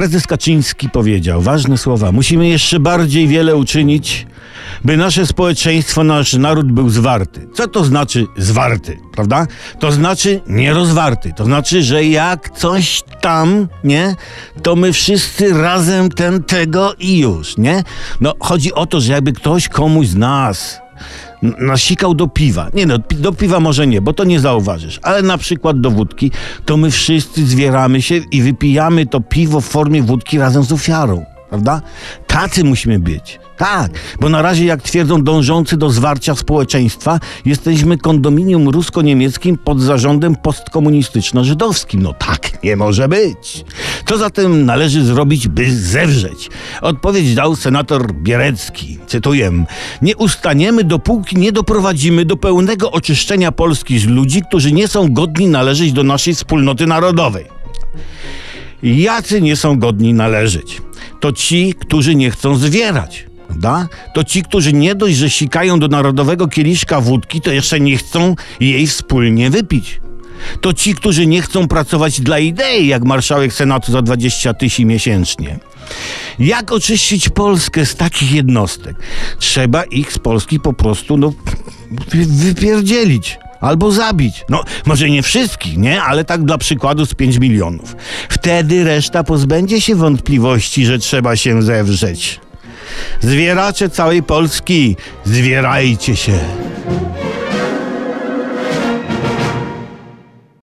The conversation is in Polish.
Prezes Kaczyński powiedział ważne słowa. Musimy jeszcze bardziej wiele uczynić, by nasze społeczeństwo, nasz naród był zwarty. Co to znaczy zwarty, prawda? To znaczy nierozwarty. To znaczy, że jak coś tam, nie, to my wszyscy razem ten, tego i już, nie? No, chodzi o to, że jakby ktoś komuś z nas nasikał do piwa. Nie no, do piwa może nie, bo to nie zauważysz, ale na przykład do wódki, to my wszyscy zwieramy się i wypijamy to piwo w formie wódki razem z ofiarą, prawda? Tacy musimy być. Tak, bo na razie, jak twierdzą dążący do zwarcia społeczeństwa, jesteśmy kondominium rusko-niemieckim pod zarządem postkomunistyczno-żydowskim. No tak nie może być. Co zatem należy zrobić, by zewrzeć? Odpowiedź dał senator Bierecki. Cytuję: Nie ustaniemy, dopóki nie doprowadzimy do pełnego oczyszczenia Polski z ludzi, którzy nie są godni należeć do naszej wspólnoty narodowej. Jacy nie są godni należeć? To ci, którzy nie chcą zwierać. Prawda? To ci, którzy nie dość, że sikają do narodowego kieliszka wódki, to jeszcze nie chcą jej wspólnie wypić. To ci, którzy nie chcą pracować dla idei, jak marszałek Senatu za 20 tysięcy miesięcznie. Jak oczyścić Polskę z takich jednostek? Trzeba ich z Polski po prostu no, wy- wypierdzielić. Albo zabić. No, może nie wszystkich, nie? Ale tak dla przykładu z 5 milionów. Wtedy reszta pozbędzie się wątpliwości, że trzeba się zewrzeć. Zwieracze całej Polski, zwierajcie się.